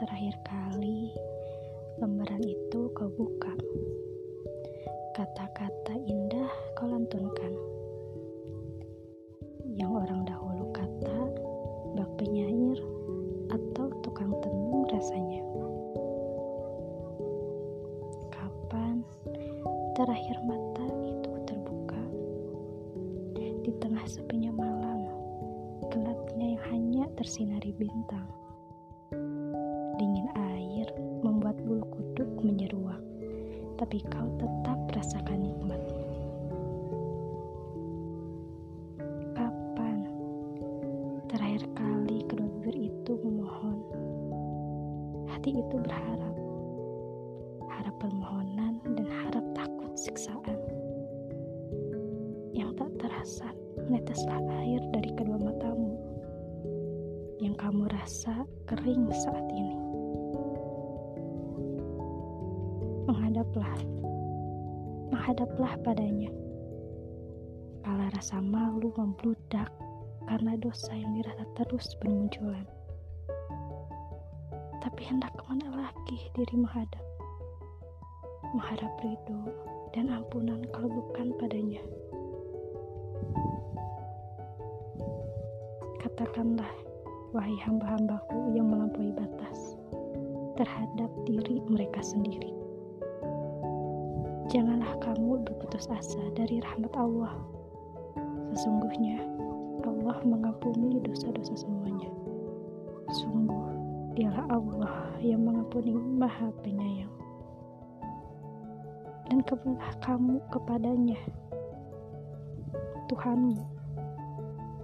Terakhir kali lembaran itu kau buka. Kata-kata indah kau lantunkan. Yang orang dahulu kata bak penyair atau tukang tenung rasanya. Kapan terakhir mata itu terbuka? Di tengah sepinya malam, gelapnya yang hanya tersinari bintang. Tapi kau tetap rasakan nikmat. Kapan terakhir kali kedua bibir itu memohon? Hati itu berharap, harap permohonan dan harap takut siksaan. Yang tak terasa meneteslah air dari kedua matamu. Yang kamu rasa kering saat ini. Menghadaplah, menghadaplah padanya. Kala rasa malu membludak karena dosa yang dirasa terus bermunculan. Tapi hendak ke mana lagi diri menghadap? Mengharap ridho dan ampunan kalau bukan padanya. Katakanlah, wahai hamba-hambaku yang melampaui batas terhadap diri mereka sendiri. Janganlah kamu berputus asa dari rahmat Allah. Sesungguhnya Allah mengampuni dosa-dosa semuanya. Sungguh, dialah Allah yang mengampuni Maha Penyayang. Dan kembalilah kamu kepadanya, Tuhanmu,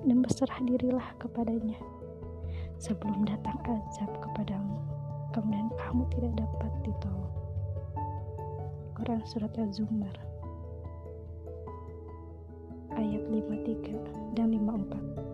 dan berserah dirilah kepadanya sebelum datang azab kepadamu. Kemudian kamu tidak dapat ditolong. Al-Baqarah Surat Az-Zumar ayat 53 dan 54